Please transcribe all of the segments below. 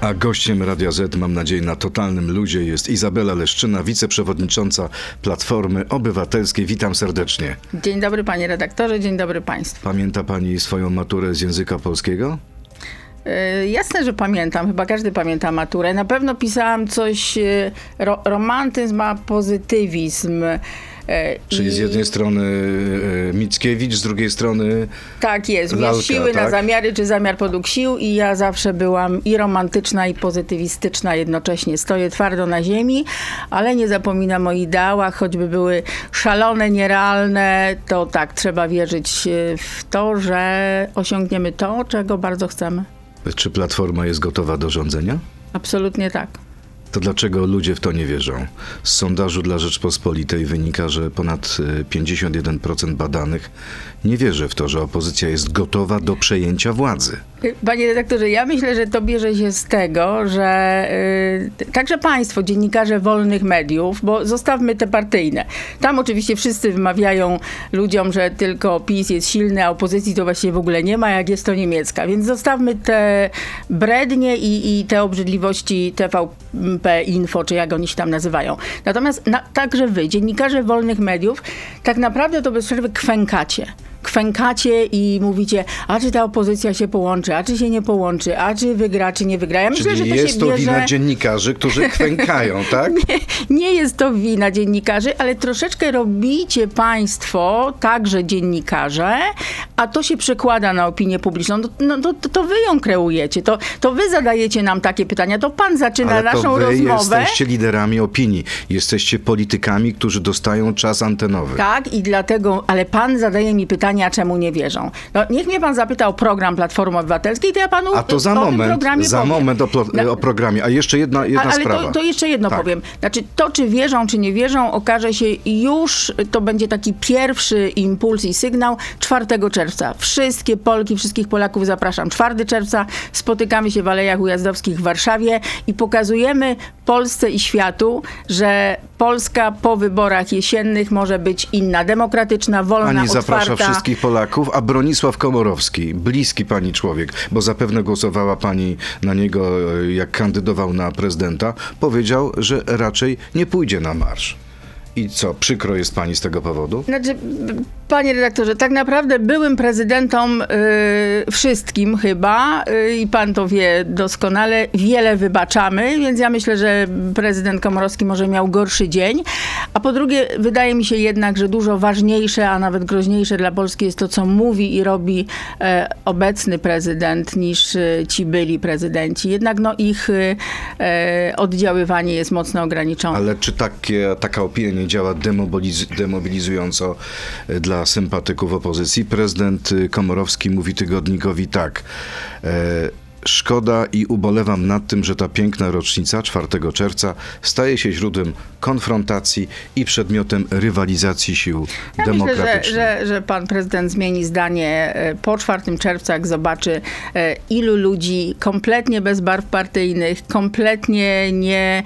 A gościem Radia Z, mam nadzieję, na totalnym luzie jest Izabela Leszczyna, wiceprzewodnicząca Platformy Obywatelskiej. Witam serdecznie. Dzień dobry panie redaktorze, dzień dobry państwu. Pamięta pani swoją maturę z języka polskiego? Yy, jasne, że pamiętam, chyba każdy pamięta maturę. Na pewno pisałam coś, yy, ro, romantyzm a pozytywizm. Yy, Czyli i- z jednej strony e, Mickiewicz, z drugiej strony Tak jest, Lalka, siły na tak? zamiary, czy zamiar podług sił i ja zawsze byłam i romantyczna, i pozytywistyczna jednocześnie. Stoję twardo na ziemi, ale nie zapominam o ideałach, choćby były szalone, nierealne, to tak, trzeba wierzyć yy, w to, że osiągniemy to, czego bardzo chcemy. czy Platforma jest gotowa do rządzenia? Absolutnie tak. To dlaczego ludzie w to nie wierzą? Z sondażu dla Rzeczpospolitej wynika, że ponad e, 51% badanych nie wierzy w to, że opozycja jest gotowa do przejęcia władzy. Panie redaktorze, ja myślę, że to bierze się z tego, że y, także państwo, dziennikarze wolnych mediów, bo zostawmy te partyjne. Tam oczywiście wszyscy wymawiają ludziom, że tylko PiS jest silny, a opozycji to właściwie w ogóle nie ma, jak jest to niemiecka. Więc zostawmy te brednie i, i te obrzydliwości TVP Info, czy jak oni się tam nazywają. Natomiast na, także wy, dziennikarze wolnych mediów, tak naprawdę to bez przerwy kwękacie kwękacie i mówicie, a czy ta opozycja się połączy, a czy się nie połączy, a czy wygra, czy nie wygra. Ja myślę, Czyli że to jest to bierze... wina dziennikarzy, którzy kwękają, tak? Nie, nie jest to wina dziennikarzy, ale troszeczkę robicie państwo, także dziennikarze, a to się przekłada na opinię publiczną. No, no, to, to wy ją kreujecie, to, to wy zadajecie nam takie pytania, to pan zaczyna Ale naszą to wy rozmowę. jesteście liderami opinii. Jesteście politykami, którzy dostają czas antenowy. Tak, i dlatego, ale pan zadaje mi pytania, czemu nie wierzą. No, niech mnie pan zapyta o program Platformy Obywatelskiej, to ja panu A to za moment, za powiem. moment o, No, o programie. A jeszcze jedna, jedna ale sprawa. to, to jeszcze jedno Tak. powiem. Znaczy, to czy wierzą, czy nie wierzą, okaże się już, to będzie taki pierwszy impuls i sygnał 4 czerwca. Wszystkie Polki, wszystkich Polaków zapraszam. 4 czerwca spotykamy się w Alejach Ujazdowskich w Warszawie i pokazujemy Polsce i światu, że Polska po wyborach jesiennych może być inna, demokratyczna, wolna, Pani zaprasza otwarta. wszystkich Polaków, a Bronisław Komorowski, bliski pani człowiek, bo zapewne głosowała pani na niego, e, jak kandydował na prezydenta, powiedział, że raczej nie pójdzie na marsz. I co, przykro jest pani z tego powodu? Znaczy, panie redaktorze, tak naprawdę byłym prezydentom y, wszystkim chyba, y, i pan to wie doskonale, wiele wybaczamy, więc ja myślę, że prezydent Komorowski może miał gorszy dzień. A po drugie, wydaje mi się jednak, że dużo ważniejsze, a nawet groźniejsze dla Polski jest to, co mówi i robi e, obecny prezydent, niż e, ci byli prezydenci. Jednak no, ich e, oddziaływanie jest mocno ograniczone. Ale czy takie, taka opinia nie działa demobiliz- demobilizująco e, sympatyków opozycji? Prezydent e, Komorowski mówi tygodnikowi tak. Szkoda i ubolewam nad tym, że ta piękna rocznica 4 czerwca staje się źródłem konfrontacji i przedmiotem rywalizacji sił Ja myślę, że, demokratycznych. że, że pan prezydent zmieni zdanie e, po 4 czerwca, jak zobaczy e, ilu ludzi kompletnie bez barw partyjnych, kompletnie nie...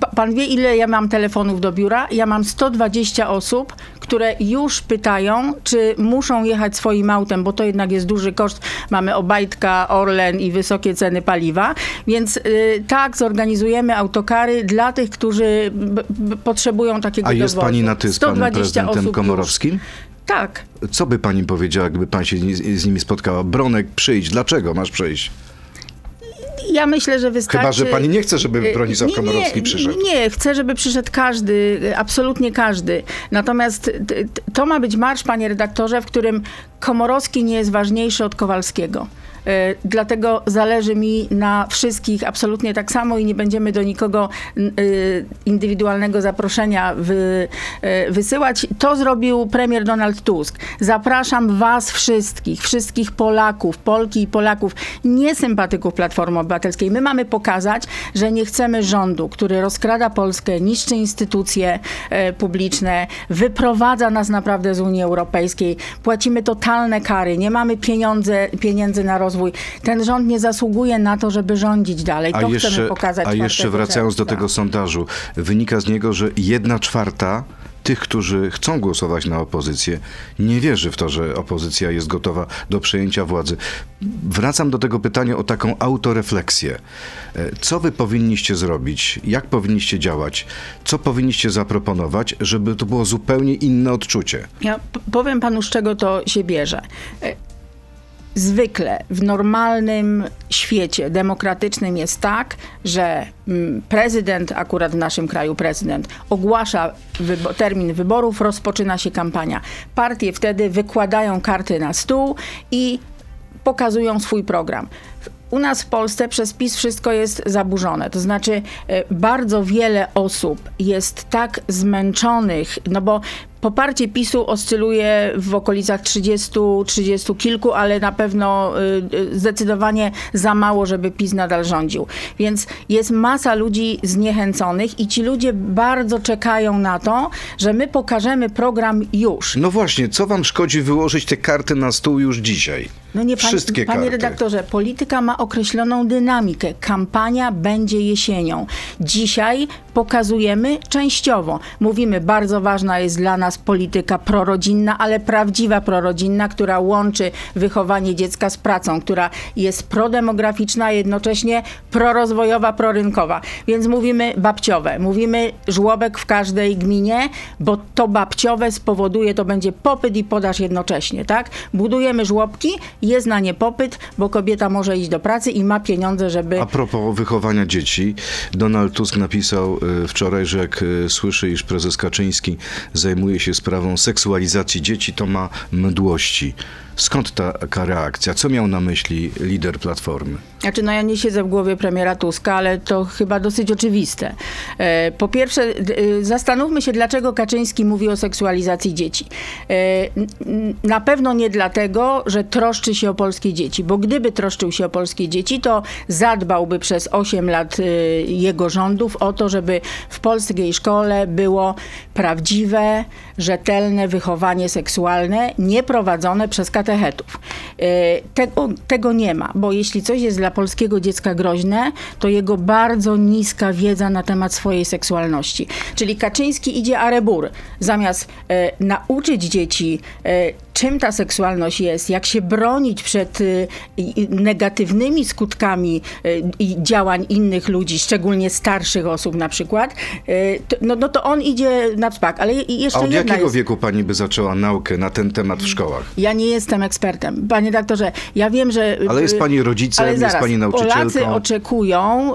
Pa- Pan wie, ile ja mam telefonów do biura? Ja mam 120 osób, które już pytają, czy muszą jechać swoim autem, bo to jednak jest duży koszt. Mamy Obajtka, Orlen i wysokie ceny paliwa. Więc y, tak, zorganizujemy autokary dla tych, którzy potrzebują takiego A jest dowozu. pani na ty z panem 120 prezydentem Komorowskim? Już. Tak. Co by pani powiedziała, gdyby pan się z, nimi spotkała? Bronek, przyjdź. Dlaczego masz przyjść? Ja myślę, że wystarczy... Chyba, że pani nie chce, żeby Y, Bronisław Komorowski nie, przyszedł. Nie, chcę, żeby przyszedł każdy, y, absolutnie każdy. Natomiast to ma być marsz, panie redaktorze, w którym Komorowski nie jest ważniejszy od Kowalskiego. Y, Dlatego zależy mi na wszystkich absolutnie tak samo i nie będziemy do nikogo y, indywidualnego zaproszenia wy, y, wysyłać. To zrobił premier Donald Tusk. Zapraszam was wszystkich, wszystkich Polaków, Polki i Polaków, nie sympatyków Platformy Obywatelskiej. My mamy pokazać, że nie chcemy rządu, który rozkrada Polskę, niszczy instytucje publiczne, wyprowadza nas naprawdę z Unii Europejskiej. Płacimy totalne kary, nie mamy pieniądze, pieniędzy na rozwój. Ten rząd nie zasługuje na to, żeby rządzić dalej. A To jeszcze, chcemy pokazać a 4 jeszcze wracając do czerwca. tego sondażu, wynika z niego, że jedna czwarta tych, którzy chcą głosować na opozycję, nie wierzy w to, że opozycja jest gotowa do przejęcia władzy. Wracam do tego pytania o taką autorefleksję. E, Co wy powinniście zrobić? Jak powinniście działać? Co powinniście zaproponować, żeby to było zupełnie inne odczucie? Ja powiem panu, z czego to się bierze. Zwykle w normalnym świecie demokratycznym jest tak, że mm, prezydent, akurat w naszym kraju prezydent, ogłasza wybo- termin wyborów, rozpoczyna się kampania. Partie wtedy wykładają karty na stół i pokazują swój program. U nas w Polsce przez PiS wszystko jest zaburzone. To znaczy, e, bardzo wiele osób jest tak zmęczonych, no bo poparcie PiSu oscyluje w okolicach 30, 30 kilku, ale na pewno y, y, zdecydowanie za mało, żeby PiS nadal rządził. Więc jest masa ludzi zniechęconych i ci ludzie bardzo czekają na to, że my pokażemy program już. No właśnie, co wam szkodzi wyłożyć te karty na stół już dzisiaj? No nie, pan, Wszystkie panie karty. redaktorze, polityka ma określoną dynamikę. Kampania będzie jesienią. Dzisiaj pokazujemy częściowo. Mówimy, bardzo ważna jest dla nas polityka prorodzinna, ale prawdziwa prorodzinna, która łączy wychowanie dziecka z pracą, która jest prodemograficzna, a jednocześnie prorozwojowa, prorynkowa. Więc mówimy babciowe, mówimy żłobek w każdej gminie, bo to babciowe spowoduje, to będzie popyt i podaż jednocześnie, tak? Budujemy żłobki, jest na nie popyt, bo kobieta może iść do pracy i ma pieniądze, żeby... A propos wychowania dzieci, Donald Tusk napisał y, wczoraj, że jak y, słyszy, iż prezes Kaczyński zajmuje się sprawą seksualizacji dzieci, to ma mdłości. Skąd taka reakcja? Co miał na myśli lider Platformy? Znaczy, no ja nie siedzę w głowie premiera Tuska, ale to chyba dosyć oczywiste. E, Po pierwsze, e, zastanówmy się, dlaczego Kaczyński mówi o seksualizacji dzieci. E, Na pewno nie dlatego, że troszczy się o polskie dzieci, bo gdyby troszczył się o polskie dzieci, to zadbałby przez 8 lat e, jego rządów o to, żeby w polskiej szkole było prawdziwe, rzetelne wychowanie seksualne, nie prowadzone przez katechetów. E, Tego, tego nie ma, bo jeśli coś jest dla polskiego dziecka groźne, to jego bardzo niska wiedza na temat swojej seksualności. Czyli Kaczyński idzie arebur. Zamiast e, nauczyć dzieci, e, czym ta seksualność jest, jak się bronić przed i negatywnymi skutkami i działań innych ludzi, szczególnie starszych osób na przykład, to, no, no to on idzie na wspak. Ale jeszcze A od jakiego jest... wieku pani by zaczęła naukę na ten temat w szkołach? Ja nie jestem ekspertem. Panie doktorze, ja wiem, że... Ale jest y, pani rodzicem, ale jest zaraz, pani nauczycielką. Polacy oczekują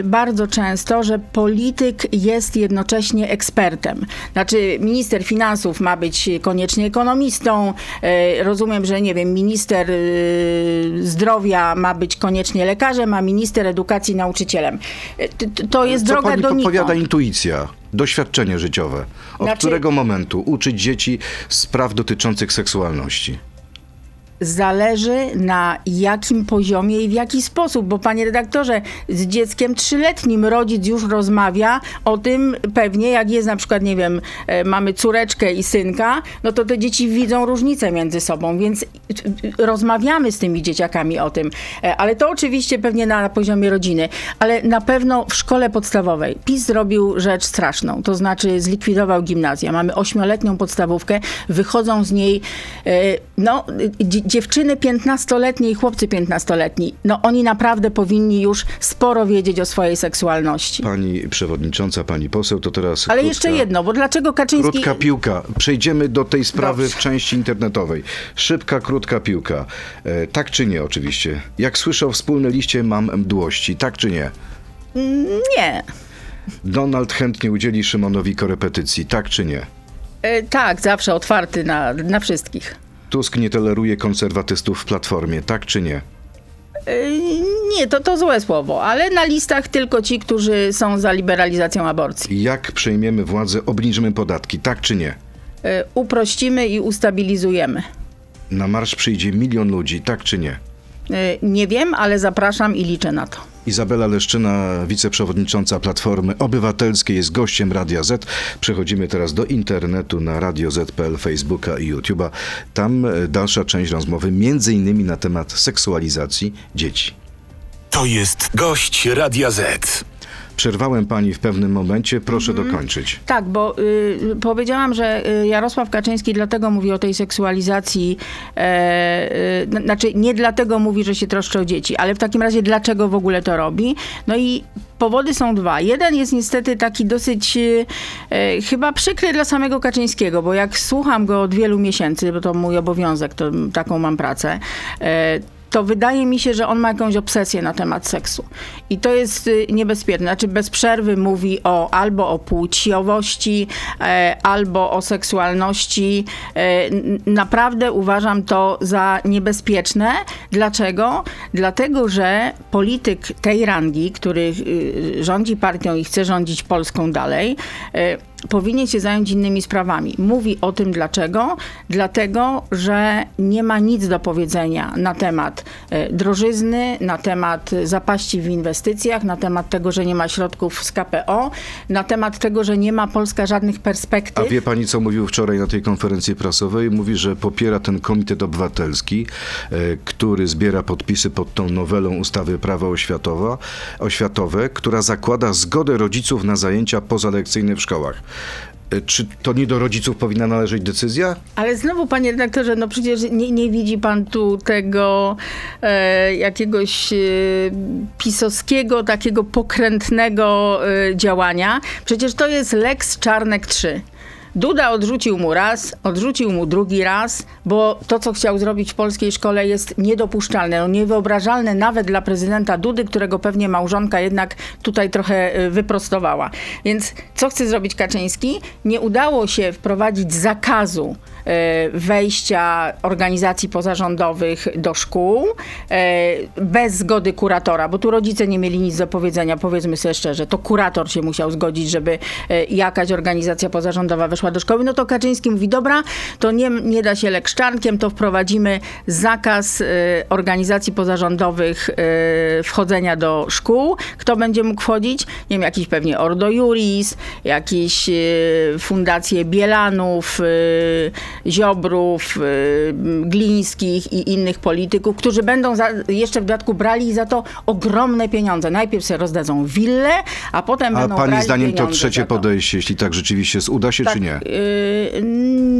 y, bardzo często, że polityk jest jednocześnie ekspertem. Znaczy, minister finansów ma być koniecznie ekonomistą. Y, rozumiem, że nie wiem, minister y, zdrowia ma być koniecznie lekarzem, a minister edukacji nauczycielem. T- To jest Co droga pani donikąd. podpowiada intuicja, doświadczenie życiowe? Od Znaczy- którego momentu uczyć dzieci spraw dotyczących seksualności? Zależy na jakim poziomie i w jaki sposób, bo panie redaktorze, z dzieckiem trzyletnim rodzic już rozmawia o tym pewnie, jak jest na przykład, nie wiem, e, mamy córeczkę i synka, no to te dzieci widzą różnicę między sobą, więc y, rozmawiamy z tymi dzieciakami o tym, E, ale to oczywiście pewnie na poziomie rodziny, ale na pewno w szkole podstawowej PiS zrobił rzecz straszną, to znaczy zlikwidował gimnazja. Mamy ośmioletnią podstawówkę, wychodzą z niej e, no, dziewczyny 15-letnie i chłopcy 15-letni. No oni naprawdę powinni już sporo wiedzieć o swojej seksualności. Pani przewodnicząca, pani poseł, to teraz Ale krótka, jeszcze jedno, bo dlaczego Kaczyński... Krótka piłka. Przejdziemy do tej sprawy Dobrze. w części internetowej. Szybka, krótka piłka. E, tak czy nie, oczywiście. Jak słyszę o wspólnej liście, mam mdłości. Tak czy nie? Nie. Donald chętnie udzieli Szymonowi korepetycji. Tak czy nie? E, tak, zawsze otwarty na, na wszystkich. Tusk nie toleruje konserwatystów w Platformie. Tak czy nie? E, nie, to, to złe słowo, ale na listach tylko ci, którzy są za liberalizacją aborcji. Jak przejmiemy władzę, obniżymy podatki. Tak czy nie? E, uprościmy i ustabilizujemy. Na marsz przyjdzie milion ludzi. Tak czy nie? E, nie wiem, ale zapraszam i liczę na to. Izabela Leszczyna, wiceprzewodnicząca Platformy Obywatelskiej, jest gościem Radia Z. Przechodzimy teraz do internetu na Radio Z.pl, Facebooka i YouTube'a. Tam e, dalsza część rozmowy, między innymi na temat seksualizacji dzieci. To jest gość Radia Z. Przerwałem pani w pewnym momencie, proszę Mhm. dokończyć. Tak, bo y, powiedziałam, że y, Jarosław Kaczyński dlatego mówi o tej seksualizacji, e, y, znaczy nie dlatego mówi, że się troszczy o dzieci, ale w takim razie dlaczego w ogóle to robi? No i powody są dwa. Jeden jest niestety taki dosyć y, e, chyba przykry dla samego Kaczyńskiego, bo jak słucham go od wielu miesięcy, bo to mój obowiązek, to taką mam pracę, e, to wydaje mi się, że on ma jakąś obsesję na temat seksu. I to jest y, niebezpieczne. Znaczy bez przerwy mówi o albo o płciowości, e, albo o seksualności. E, naprawdę uważam to za niebezpieczne. Dlaczego? Dlatego, że polityk tej rangi, który y, rządzi partią i chce rządzić Polską dalej, e, powinien się zająć innymi sprawami. Mówi o tym dlaczego? Dlatego, że nie ma nic do powiedzenia na temat e, drożyzny, na temat zapaści w inwestycjach, na temat tego, że nie ma środków z KPO, na temat tego, że nie ma Polska żadnych A perspektyw. wie pani, co mówił wczoraj na tej konferencji prasowej? Mówi, że popiera ten komitet obywatelski, e, który zbiera podpisy pod tą nowelą ustawy oświatowa, oświatowe, która zakłada zgodę rodziców na zajęcia pozalekcyjne w szkołach. E, Czy to nie do rodziców powinna należeć decyzja? Ale znowu, panie redaktorze, no przecież nie, nie widzi pan tu tego e, jakiegoś e, pisowskiego, takiego pokrętnego e, działania. Przecież to jest Lex Czarnek 3. Duda odrzucił mu raz, odrzucił mu drugi raz, bo to, co chciał zrobić w polskiej szkole jest niedopuszczalne, no niewyobrażalne nawet dla prezydenta Dudy, którego pewnie małżonka jednak tutaj trochę e, wyprostowała. Więc co chce zrobić Kaczyński? Nie udało się wprowadzić zakazu e, wejścia organizacji pozarządowych do szkół e, bez zgody kuratora, bo tu rodzice nie mieli nic do powiedzenia, powiedzmy sobie szczerze, to kurator się musiał zgodzić, żeby jakaś organizacja pozarządowa weszła do szkoły. No to Kaczyński mówi, dobra, to nie, nie da się lekszczankiem, to wprowadzimy zakaz e, organizacji pozarządowych e, wchodzenia do szkół. Kto będzie mógł wchodzić? Nie wiem, jakiś pewnie Ordo Juris, jakieś e, fundacje Bielanów, e, Ziobrów, e, Glińskich i innych polityków, którzy będą za, jeszcze w dodatku brali za to ogromne pieniądze. Najpierw sobie rozdadzą willę, a potem A będą pani brali zdaniem to trzecie podejście, jeśli tak rzeczywiście uda się, czy nie? Yy,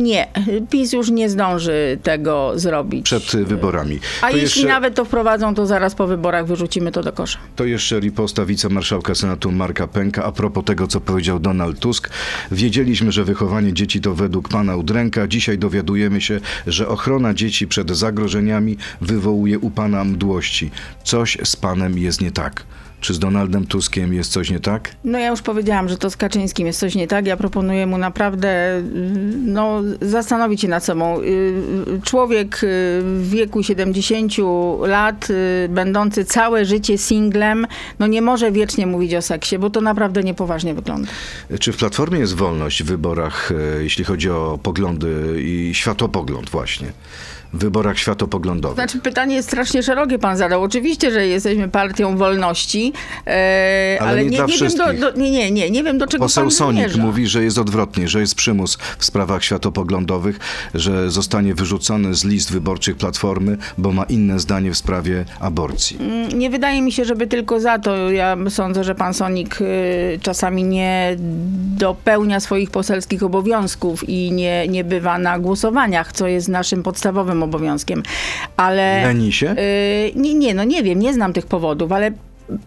nie. PiS już nie zdąży tego zrobić. Przed wyborami. A To jeśli jeszcze- nawet to wprowadzą, to zaraz po wyborach wyrzucimy to do kosza. To jeszcze riposta wicemarszałka Senatu Marka Pęka a propos tego, co powiedział Donald Tusk. Wiedzieliśmy, że wychowanie dzieci to według pana udręka. Dzisiaj dowiadujemy się, że ochrona dzieci przed zagrożeniami wywołuje u pana mdłości. Coś z panem jest nie tak. Czy z Donaldem Tuskiem jest coś nie tak? No ja już powiedziałam, że to z Kaczyńskim jest coś nie tak. Ja proponuję mu naprawdę yy, no, zastanowić się nad sobą. Yy, Człowiek yy, w wieku 70 lat, będący całe życie singlem, no nie może wiecznie mówić o seksie, bo to naprawdę niepoważnie wygląda. Czy w Platformie jest wolność w wyborach, e, jeśli chodzi o poglądy i światopogląd właśnie? Wyborach światopoglądowych. Znaczy pytanie jest strasznie szerokie pan zadał. Oczywiście, że jesteśmy partią wolności, e, Ale ale, nie nie, nie wiem do, do, nie, nie, nie, nie wiem do czego Poseł pan Sonik zmierza. mówi, że jest odwrotnie, że jest przymus w sprawach światopoglądowych, że zostanie wyrzucony z list wyborczych Platformy, bo ma inne zdanie w sprawie aborcji. Mm, Nie wydaje mi się, żeby tylko za to. Ja sądzę, że pan Sonik y, czasami nie dopełnia swoich poselskich obowiązków i nie, nie bywa na głosowaniach, co jest naszym podstawowym obowiązkiem. Ale. Leni się? Y, nie, nie, no nie wiem, nie znam tych powodów, ale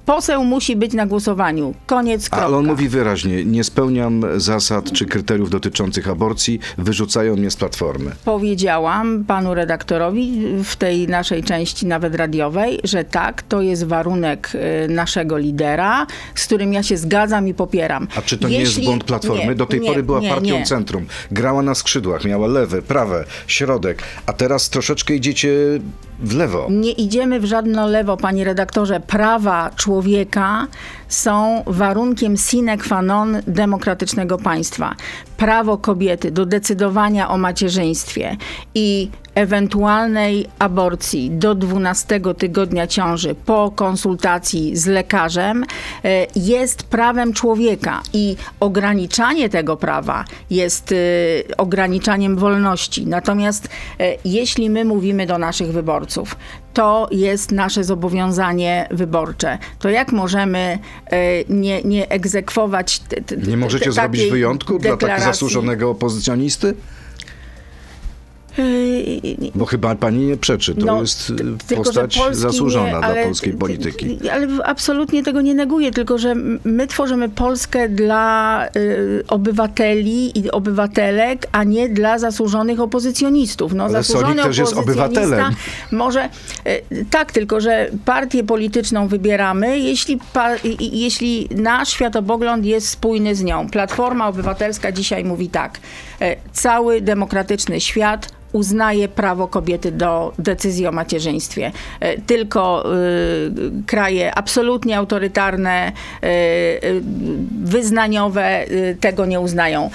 poseł musi być na głosowaniu. Koniec, kropka. Ale on mówi wyraźnie, nie spełniam zasad czy kryteriów dotyczących aborcji, wyrzucają mnie z Platformy. Powiedziałam panu redaktorowi w tej naszej części, nawet radiowej, że tak, to jest warunek y, naszego lidera, z którym ja się zgadzam i popieram. A czy to nie jest Jeśli- błąd Platformy? nie, Do tej nie, pory była nie, partią centrum. Grała na skrzydłach, miała lewe, prawe, środek, a teraz troszeczkę idziecie w lewo. Nie idziemy w żadne lewo, panie redaktorze. Prawa człowieka są warunkiem sine qua non demokratycznego państwa. Prawo kobiety do decydowania o macierzyństwie i ewentualnej aborcji do 12 tygodnia ciąży po konsultacji z lekarzem e, jest prawem człowieka i ograniczanie tego prawa jest e, ograniczaniem wolności. Natomiast e, jeśli my mówimy do naszych wyborców, to jest nasze zobowiązanie wyborcze. To jak możemy nie, nie egzekwować Nie możecie zrobić wyjątku dla tak deklaracji? zasłużonego opozycjonisty? Yy, Bo chyba pani nie przeczy. To No, jest y, tylko, postać zasłużona nie, dla ale- polskiej t- polityki. Ale absolutnie tego nie neguję, tylko że my tworzymy Polskę dla y, obywateli i obywatelek, a nie dla zasłużonych opozycjonistów. No, Ale zasłużony Solik też jest obywatelem. Może y, tak, tylko że partię polityczną wybieramy, jeśli, pa, i- jeśli nasz światopogląd jest spójny z nią. Platforma Obywatelska dzisiaj mówi tak. E, Cały demokratyczny świat uznaje prawo kobiety do decyzji o macierzyństwie. E, Tylko y, kraje absolutnie autorytarne, y, y, wyznaniowe y, tego nie uznają.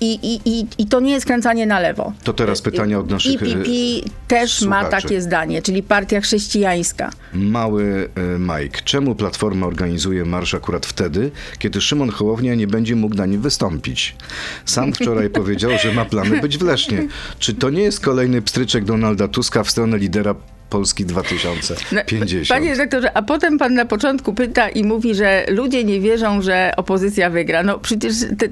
I, i, i, to nie jest kręcanie na lewo. To teraz pytanie od naszych IPP y, też ma słuchaczy. takie zdanie, czyli partia chrześcijańska. Mały y, Mike. Czemu Platforma organizuje marsz akurat wtedy, kiedy Szymon Hołownia nie będzie mógł na nim wystąpić? Sam wczoraj powiedział, że ma plany być w Lesznie. Czy to nie jest kolejny pstryczek Donalda Tuska w stronę lidera Polski 2050? Panie redaktorze, a potem pan na początku pyta i mówi, że ludzie nie wierzą, że opozycja wygra. No przecież te,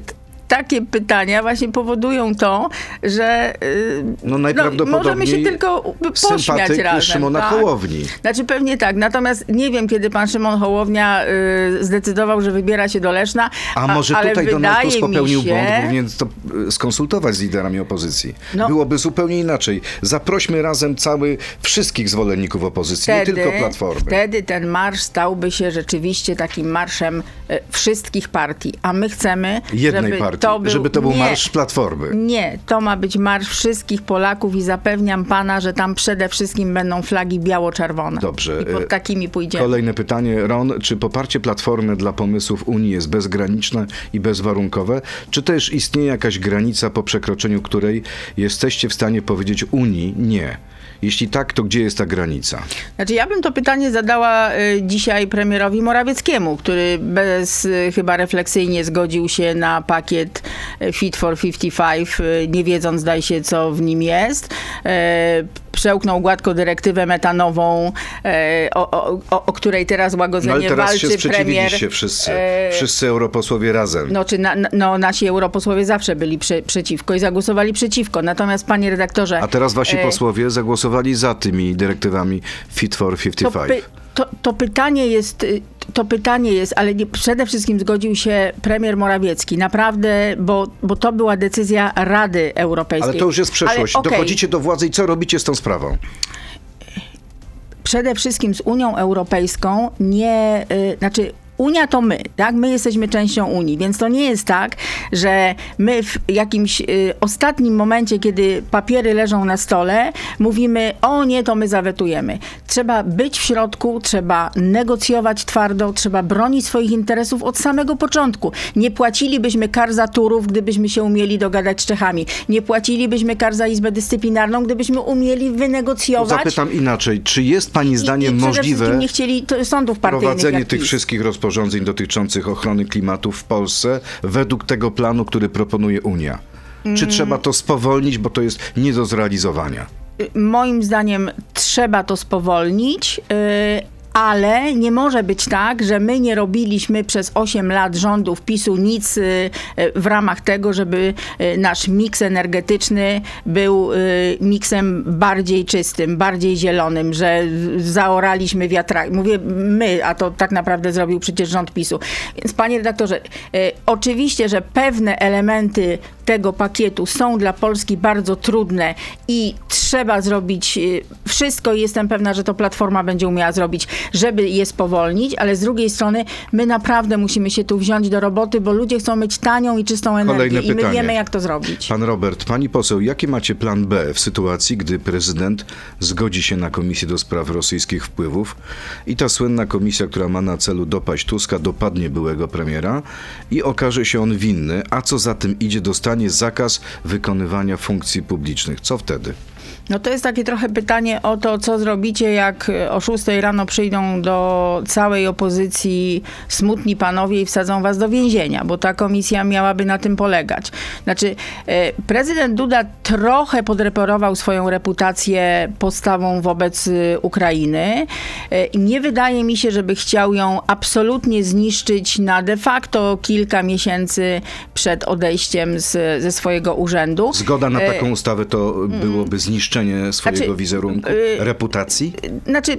takie pytania właśnie powodują to, że y, No możemy najprawdopodobniej się tylko pośmiać razem. Szymona tak? Hołowni. Znaczy pewnie tak, natomiast nie wiem, kiedy pan Szymon Hołownia y, zdecydował, że wybiera się do Leszna. A może ale tutaj Donald Tusk popełnił się, błąd, powinien to y, skonsultować z liderami opozycji. No. Byłoby zupełnie inaczej. Zaprośmy razem cały, wszystkich zwolenników opozycji, nie tylko Platformy. Wtedy ten marsz stałby się rzeczywiście takim marszem e, wszystkich partii, a my chcemy, Jednej żeby partii, to był, żeby to był nie, marsz Platformy. Nie, to ma być marsz wszystkich Polaków i zapewniam pana, że tam przede wszystkim będą flagi biało-czerwone. Dobrze. I pod e, takimi pójdziemy. Kolejne pytanie. Ron, czy poparcie Platformy dla pomysłów Unii jest bezgraniczne i bezwarunkowe? Czy też istnieje jakaś granica, po przekroczeniu której jesteście w stanie powiedzieć Unii nie? Jeśli tak, to gdzie jest ta granica? Znaczy, ja bym to pytanie zadała y, dzisiaj premierowi Morawieckiemu, który bez y, chyba refleksyjnie zgodził się na pakiet y, Fit for 55, y, nie wiedząc, zdaje się, co w nim jest. Przełknął gładko dyrektywę metanową, y, o, o, o, o której teraz No łagodzenie ale teraz się walczy premier. sprzeciwiliście wszyscy. E, Wszyscy europosłowie razem. No, czy na, no, nasi europosłowie zawsze byli prze, przeciwko i zagłosowali przeciwko. Natomiast, panie redaktorze... A teraz wasi e, posłowie zagłosowali za tymi dyrektywami Fit for to, 55. to, to pytanie jest, y, to pytanie jest, ale nie, przede wszystkim zgodził się premier Morawiecki. Naprawdę, bo, bo to była decyzja Rady Europejskiej. Ale to już jest przeszłość. Ale, okej, Dochodzicie do władzy i co robicie z tą sprawą? Przede wszystkim z Unią Europejską nie, y, znaczy Unia to my, tak? My jesteśmy częścią Unii, więc to nie jest tak, że my w jakimś y, ostatnim momencie, kiedy papiery leżą na stole, mówimy, o nie, to my zawetujemy. Trzeba być w środku, trzeba negocjować twardo, trzeba bronić swoich interesów od samego początku. Nie płacilibyśmy kar za turów, gdybyśmy się umieli dogadać z Czechami. Nie płacilibyśmy kar za Izbę Dyscyplinarną, gdybyśmy umieli wynegocjować. Zapytam inaczej. Czy jest pani I- zdaniem i przede możliwe nie chcieli sądów partyjnych. prowadzenie tych wszystkich rozporządzeń dotyczących ochrony klimatu w Polsce według tego planu, który proponuje Unia? Mm. Czy trzeba to spowolnić, bo to jest nie do zrealizowania? Moim zdaniem trzeba to spowolnić. Ale nie może być tak, że my nie robiliśmy przez 8 lat rządów PiSu nic y, w ramach tego, żeby y, nasz miks energetyczny był y, miksem bardziej czystym, bardziej zielonym, że zaoraliśmy wiatraki. Mówię my, a to tak naprawdę zrobił przecież rząd PiSu. Więc panie redaktorze, oczywiście, że pewne elementy tego pakietu są dla Polski bardzo trudne i trzeba zrobić y, wszystko i jestem pewna, że to Platforma będzie umiała zrobić, żeby je spowolnić, ale z drugiej strony my naprawdę musimy się tu wziąć do roboty, bo ludzie chcą mieć tanią i czystą energię Kolejne i my pytanie. wiemy, jak to zrobić. Pan Robert, pani poseł, jaki macie plan B w sytuacji, gdy prezydent zgodzi się na komisję do spraw rosyjskich wpływów i ta słynna komisja, która ma na celu dopaść Tuska, dopadnie byłego premiera i okaże się on winny, a co za tym idzie, dostanie zakaz wykonywania funkcji publicznych. Co wtedy? No to jest takie trochę pytanie o to, co zrobicie, jak o 6 rano przyjdą do całej opozycji smutni panowie i wsadzą was do więzienia, bo ta komisja miałaby na tym polegać. Znaczy, e, prezydent Duda trochę podreperował swoją reputację postawą wobec y, Ukrainy e, nie wydaje mi się, żeby chciał ją absolutnie zniszczyć na de facto kilka miesięcy przed odejściem z, ze swojego urzędu. Zgoda na E, taką ustawę to byłoby zniszczenie swojego Znaczy, wizerunku, y, reputacji? Znaczy,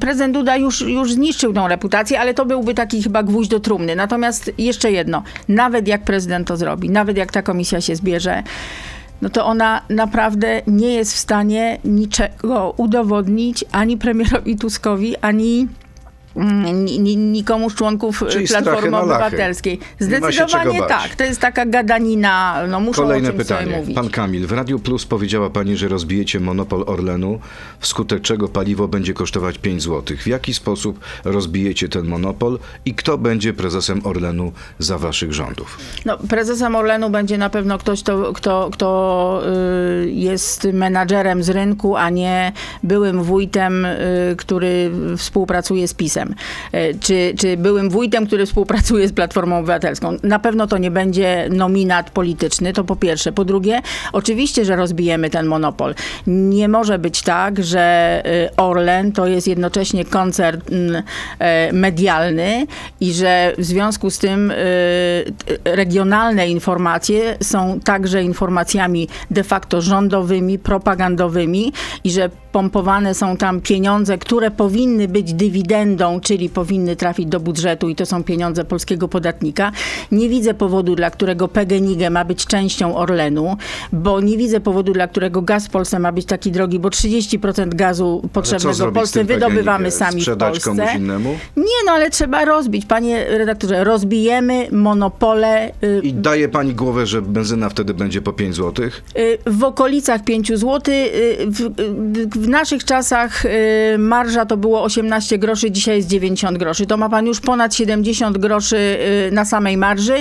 prezydent Duda już, już zniszczył tą reputację, ale to byłby taki chyba gwóźdź do trumny. Natomiast jeszcze jedno, nawet jak prezydent to zrobi, nawet jak ta komisja się zbierze, no to ona naprawdę nie jest w stanie niczego udowodnić ani premierowi Tuskowi, ani ni- ni- nikomu z członków Czyli Platformy. Obywatelskiej. Zdecydowanie tak. To jest taka gadanina, no muszą Kolejne o czymś pytanie. mówić. Pan Kamil, w Radiu Plus powiedziała pani, że rozbijecie monopol Orlenu, wskutek czego paliwo będzie kosztować 5 zł. W jaki sposób rozbijecie ten monopol i kto będzie prezesem Orlenu za waszych rządów? No, prezesem Orlenu będzie na pewno ktoś, kto, kto, kto y, jest menadżerem z rynku, a nie byłym wójtem, y, który współpracuje z PiSem. Y, czy, czy byłym wójtem, który współpracuje z Platformą Obywatelską. Na pewno to nie będzie nominat polityczny, to po pierwsze. Po drugie, oczywiście, że rozbijemy ten monopol. Nie może być tak, że y, Orlen to jest jednocześnie koncern y, medialny i że w związku z tym regionalne informacje są także informacjami de facto rządowymi, propagandowymi i że pompowane są tam pieniądze, które powinny być dywidendą, czyli powinny trafić do budżetu i to są pieniądze polskiego podatnika. Nie widzę powodu, dla którego PGNiG ma być częścią Orlenu, bo nie widzę powodu, dla którego gaz w Polsce ma być taki drogi, bo 30% gazu potrzebnego w Polsce wydobywamy sami w Polsce. komuś innemu? Nie, no ale trzeba rozbić. Panie redaktorze, rozbijemy monopole y, I daje pani głowę, że benzyna wtedy będzie po 5 zł? y, w okolicach 5 zł. y, W, y, w naszych czasach y, marża to było 18 groszy, dzisiaj jest 90 groszy. To ma pan już ponad 70 groszy y, na samej marży.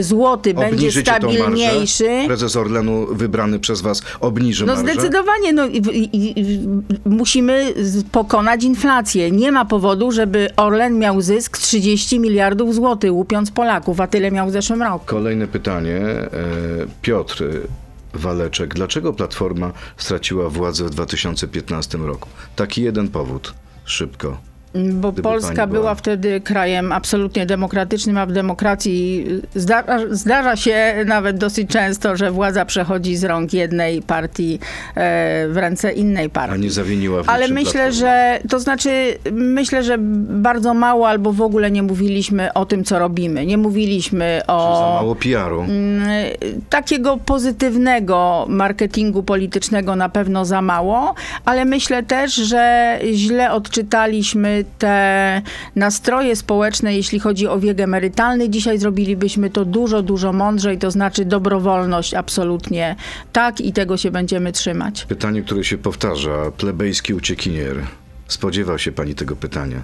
Złoty będzie Obniżycie tą marżę? stabilniejszy. Prezes Orlenu wybrany przez was obniży No marżę? zdecydowanie no, i, i, i, musimy pokonać inflację. Nie ma powodu, żeby Orlen miał zysk 30 miliardów złotych, łupiąc Polaków, a tyle miał w zeszłym roku. Kolejne pytanie. E, Piotr Waleczek. Dlaczego Platforma straciła władzę w 2015 roku? Taki jeden powód. Szybko. Bo Gdyby Polska była- była wtedy krajem absolutnie demokratycznym, a w demokracji zdarza, zdarza się nawet dosyć często, że władza przechodzi z rąk jednej partii e, w ręce innej A partii. nie zawiniła w Ale myślę, że to znaczy, myślę, że bardzo mało albo w ogóle nie mówiliśmy o tym, co robimy. Nie mówiliśmy Że o Za mało PR-u. Mm, takiego pozytywnego marketingu politycznego na pewno za mało, ale myślę też, że źle odczytaliśmy te nastroje społeczne, jeśli chodzi o wiek emerytalny. Dzisiaj zrobilibyśmy to dużo, dużo mądrzej, to znaczy dobrowolność absolutnie tak i tego się będziemy trzymać. Pytanie, które się powtarza. Plebejski uciekinier. Spodziewał się pani tego pytania.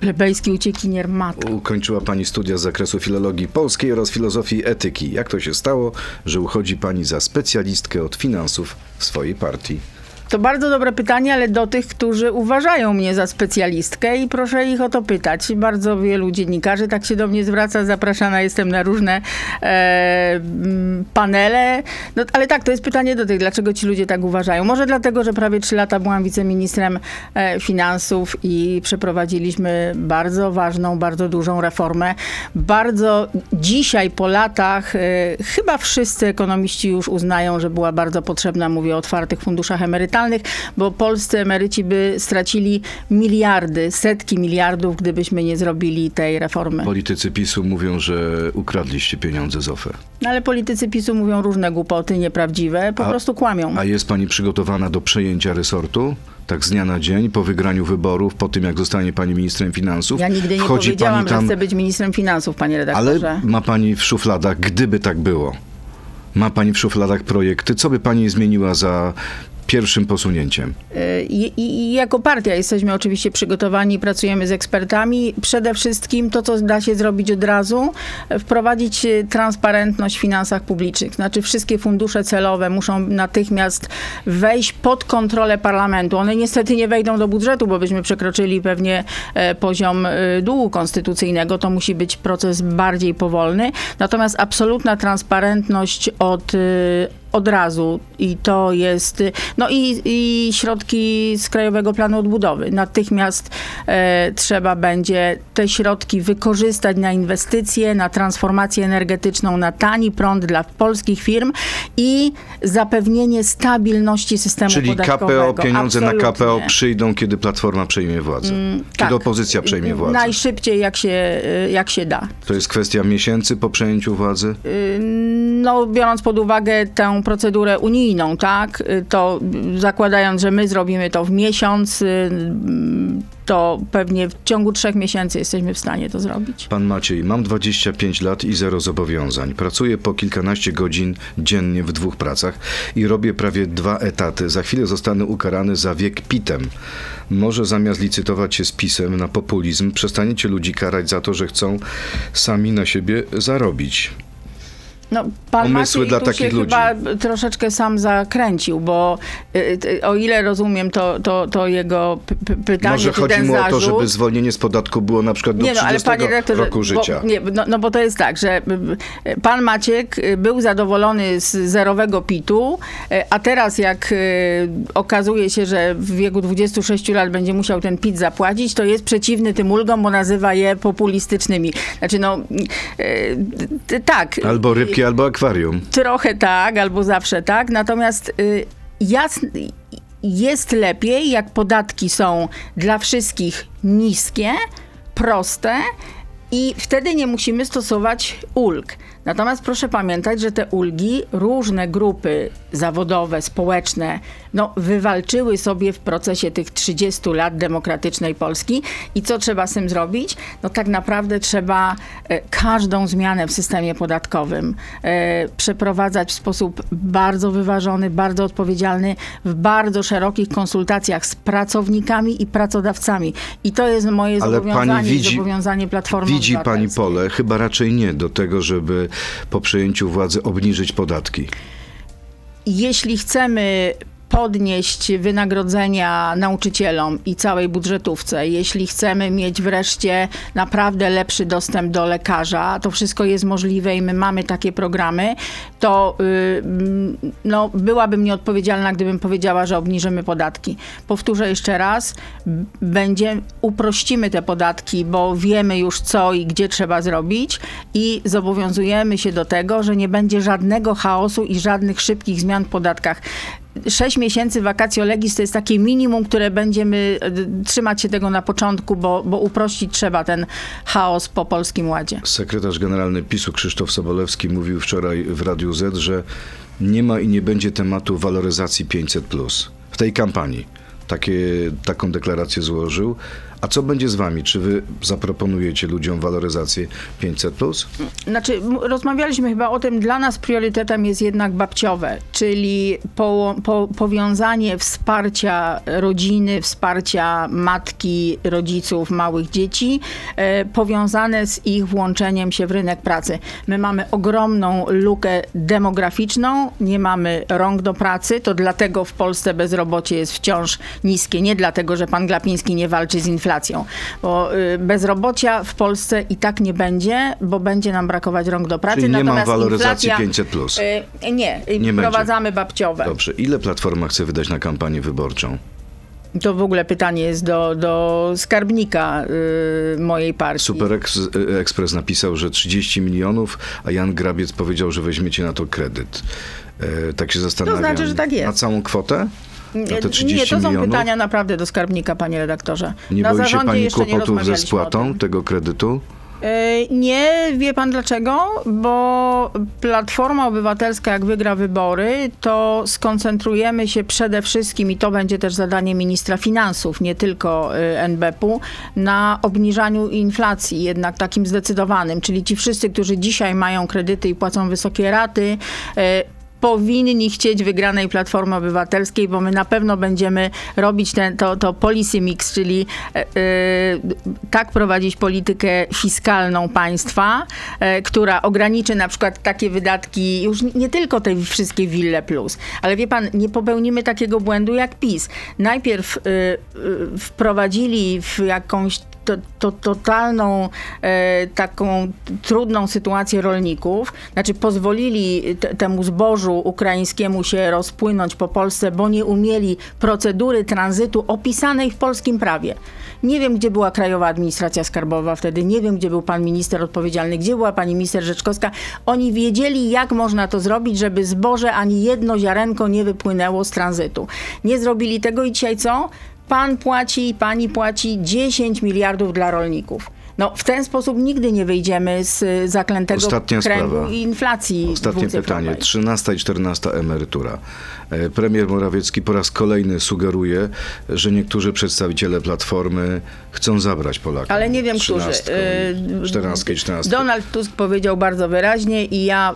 Plebejski uciekinier matka. Ukończyła pani studia z zakresu filologii polskiej oraz filozofii etyki. Jak to się stało, że uchodzi pani za specjalistkę od finansów w swojej partii? To bardzo dobre pytanie, ale do tych, którzy uważają mnie za specjalistkę i proszę ich o to pytać. Bardzo wielu dziennikarzy tak się do mnie zwraca, zapraszana jestem na różne e, mm, panele. No, ale tak, to jest pytanie do tych, dlaczego ci ludzie tak uważają. Może dlatego, że prawie trzy lata byłam wiceministrem e, finansów i przeprowadziliśmy bardzo ważną, bardzo dużą reformę. Bardzo dzisiaj po latach e, chyba wszyscy ekonomiści już uznają, że była bardzo potrzebna, mówię o otwartych funduszach emerytalnych, bo polscy emeryci by stracili miliardy, setki miliardów, gdybyśmy nie zrobili tej reformy. Politycy PiSu mówią, że ukradliście pieniądze z OFE. No ale politycy PiSu mówią różne głupoty, nieprawdziwe, po A- prostu kłamią. A jest pani przygotowana do przejęcia resortu? Tak z dnia na dzień, po wygraniu wyborów, po tym jak zostanie pani ministrem finansów? Ja nigdy nie Wchodzi powiedziałam, pani tam, że chcę być ministrem finansów, panie Ale redaktorze. ma pani w szufladach, gdyby tak było, ma pani w szufladach projekty, co by pani zmieniła za pierwszym posunięciem? I, i, I jako partia jesteśmy oczywiście przygotowani, pracujemy z ekspertami. Przede wszystkim to, co da się zrobić od razu, wprowadzić e, transparentność w finansach publicznych. Znaczy wszystkie fundusze celowe muszą natychmiast wejść pod kontrolę parlamentu. One niestety nie wejdą do budżetu, bo byśmy przekroczyli pewnie e, poziom e, długu konstytucyjnego. To musi być proces bardziej powolny. Natomiast absolutna transparentność od e, od razu i to jest, no i, i środki z Krajowego Planu Odbudowy. Natychmiast e, trzeba będzie te środki wykorzystać na inwestycje, na transformację energetyczną, na tani prąd dla polskich firm i zapewnienie stabilności systemu Czyli podatkowego. KPO, pieniądze Absolutnie. na KPO przyjdą, kiedy Platforma przejmie władzę. kiedy tak. opozycja przejmie władzę. Najszybciej jak się, e, jak się da. To jest kwestia miesięcy po przejęciu władzy? No, biorąc pod uwagę tę procedurę unijną, tak, to zakładając, że my zrobimy to w miesiąc, y, to pewnie w ciągu trzech miesięcy jesteśmy w stanie to zrobić. Pan Maciej, mam 25 lat i zero zobowiązań. Pracuję po kilkanaście godzin dziennie w dwóch pracach i robię prawie dwa etaty. Za chwilę zostanę ukarany za wiek pitem. Może zamiast licytować się z pisem na populizm, przestaniecie ludzi karać za to, że chcą sami na siebie zarobić. No, pan Maciej dla takich się ludzi. chyba troszeczkę sam zakręcił, bo y, y, o ile rozumiem to, to, to jego pytanie, Może czy chodzi ten mu o to, zarzut, żeby zwolnienie z podatku było na przykład do Nie no, ale 30 panie redaktorze, roku życia. Bo, nie, no, no bo to jest tak, że y, pan Maciek był zadowolony z zerowego PIT-u, a teraz jak okazuje się, że w wieku 26 lat będzie musiał ten PIT zapłacić, to jest przeciwny tym ulgom, bo nazywa je populistycznymi. Znaczy no, tak. Albo rybki, albo akwarium. Trochę tak, albo zawsze tak. Natomiast y, jasn, jest lepiej, jak podatki są dla wszystkich niskie, proste i wtedy nie musimy stosować ulg. Natomiast proszę pamiętać, że te ulgi różne grupy zawodowe, społeczne, no, wywalczyły sobie w procesie tych 30 lat demokratycznej Polski. I co trzeba z tym zrobić? No tak naprawdę trzeba e, każdą zmianę w systemie podatkowym e, przeprowadzać w sposób bardzo wyważony, bardzo odpowiedzialny, w bardzo szerokich konsultacjach z pracownikami i pracodawcami. I to jest moje Ale zobowiązanie, pani widzi- zobowiązanie Platformy Widzi pani pole? Chyba raczej nie do tego, żeby po przejęciu władzy obniżyć podatki. jeśli chcemy podnieść wynagrodzenia nauczycielom i całej budżetówce, jeśli chcemy mieć wreszcie naprawdę lepszy dostęp do lekarza, to wszystko jest możliwe i my mamy takie programy, to y, mm, no, byłabym nieodpowiedzialna, gdybym powiedziała, że obniżymy podatki. Powtórzę jeszcze raz, będzie, uprościmy te podatki, bo wiemy już co i gdzie trzeba zrobić i zobowiązujemy się do tego, że nie będzie żadnego chaosu i żadnych szybkich zmian w podatkach. Sześć miesięcy vacatio legis to jest takie minimum, które będziemy e, trzymać się tego na początku, bo, bo uprościć trzeba ten chaos po Polskim Ładzie. Sekretarz generalny PiSu Krzysztof Sobolewski mówił wczoraj w Radiu Z, że nie ma i nie będzie tematu waloryzacji 500 w tej kampanii. Takie, taką deklarację złożył. A co będzie z wami? Czy wy zaproponujecie ludziom waloryzację 500 Znaczy, m- rozmawialiśmy chyba o tym, dla nas priorytetem jest jednak babciowe, czyli po, po, powiązanie wsparcia rodziny, wsparcia matki, rodziców, małych dzieci, e, powiązane z ich włączeniem się w rynek pracy. My mamy ogromną lukę demograficzną, nie mamy rąk do pracy, to dlatego w Polsce bezrobocie jest wciąż niskie. Nie dlatego, że pan Glapiński nie walczy z inflacją, bo y, bezrobocia w Polsce i tak nie będzie, bo będzie nam brakować rąk do pracy. Czyli nie ma Natomiast waloryzacji inflacja, 500 y, Nie, y, Nie wprowadzamy babciowe. Dobrze. Ile Platforma chce wydać na kampanię wyborczą? To w ogóle pytanie jest do, do skarbnika y, mojej partii. Super Express napisał, że 30 milionów, a Jan Grabiec powiedział, że weźmiecie na to kredyt. Tak się zastanawiam. znaczy, że tak jest. Na całą kwotę? Na te 30 nie, to są milionów? pytania naprawdę do skarbnika, panie redaktorze. Nie Na boi się pani kłopotów ze spłatą tego kredytu? E, Nie, wie pan dlaczego? Bo Platforma Obywatelska, jak wygra wybory, to skoncentrujemy się przede wszystkim, i to będzie też zadanie ministra finansów, nie tylko y, NBP-u, na obniżaniu inflacji, jednak takim zdecydowanym. Czyli ci wszyscy, którzy dzisiaj mają kredyty i płacą wysokie raty, e, powinni chcieć wygranej Platformy Obywatelskiej, bo my na pewno będziemy robić ten, to, to policy mix, czyli e, tak prowadzić politykę fiskalną państwa, e, która ograniczy na przykład takie wydatki, już nie- tylko te wszystkie wille plus, ale wie pan, nie popełnimy takiego błędu jak PiS. Najpierw e, wprowadzili w jakąś to, to totalną e, taką trudną sytuację rolników, znaczy pozwolili te, temu zbożu ukraińskiemu się rozpłynąć po Polsce, bo nie umieli procedury tranzytu opisanej w polskim prawie. Nie wiem, gdzie była Krajowa Administracja Skarbowa wtedy, nie wiem, gdzie był pan minister odpowiedzialny, gdzie była pani minister Rzeczkowska. Oni wiedzieli, jak można to zrobić, żeby zboże ani jedno ziarenko nie wypłynęło z tranzytu. Nie zrobili tego i dzisiaj co? Pan płaci, pani płaci 10 miliardów dla rolników. No, w ten sposób nigdy nie wyjdziemy z zaklętego Ostatnia kręgu sprawa. inflacji Ostatnie pytanie. 13 i 14 emerytura. E, Premier Morawiecki po raz kolejny sugeruje, że niektórzy przedstawiciele Platformy chcą zabrać Polakom. Ale nie wiem, którzy. 13 i Y, 14 i 14. Donald Tusk powiedział bardzo wyraźnie i ja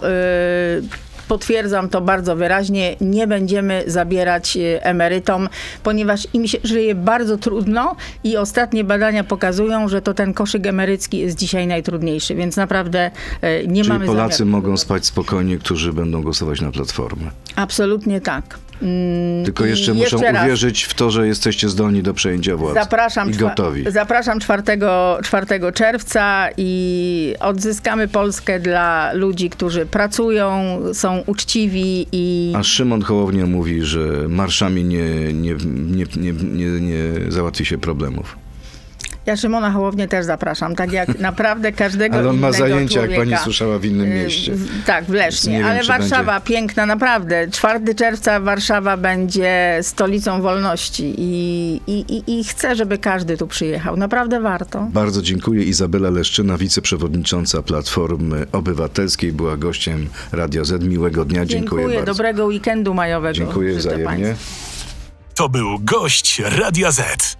y, potwierdzam to bardzo wyraźnie. Nie będziemy zabierać y, emerytom, ponieważ im się żyje bardzo trudno i ostatnie badania pokazują, że to ten koszyk emerycki jest dzisiaj najtrudniejszy, więc naprawdę y, nie Czyli mamy Polacy zamiaru mogą spać spokojnie, którzy będą głosować na Platformę. Absolutnie tak. Mm, Tylko jeszcze muszą raz. uwierzyć w to, że jesteście zdolni do przejęcia władzy. Zapraszam, I gotowi. zapraszam 4, 4 czerwca i odzyskamy Polskę dla ludzi, którzy pracują, są uczciwi i A Szymon Hołownia mówi, że marszami nie, nie, nie, nie, nie, nie załatwi się problemów. Ja Szymona Hołownię też zapraszam, tak jak naprawdę każdego Ale on ma zajęcia, jak pani człowieka. słyszała, w innym Y, mieście. w- Tak, w Lesznie. wiem, Ale Warszawa piękna, naprawdę. 4 czerwca Warszawa będzie stolicą wolności i, i, i, i chcę, żeby każdy tu przyjechał. Naprawdę warto. Bardzo dziękuję. Izabela Leszczyna, wiceprzewodnicząca Platformy Obywatelskiej, była gościem Radio Z. Miłego dnia. Dziękuję, bardzo. Dobrego weekendu majowego. Dziękuję wzajemnie. państwu. To był gość Radia Z.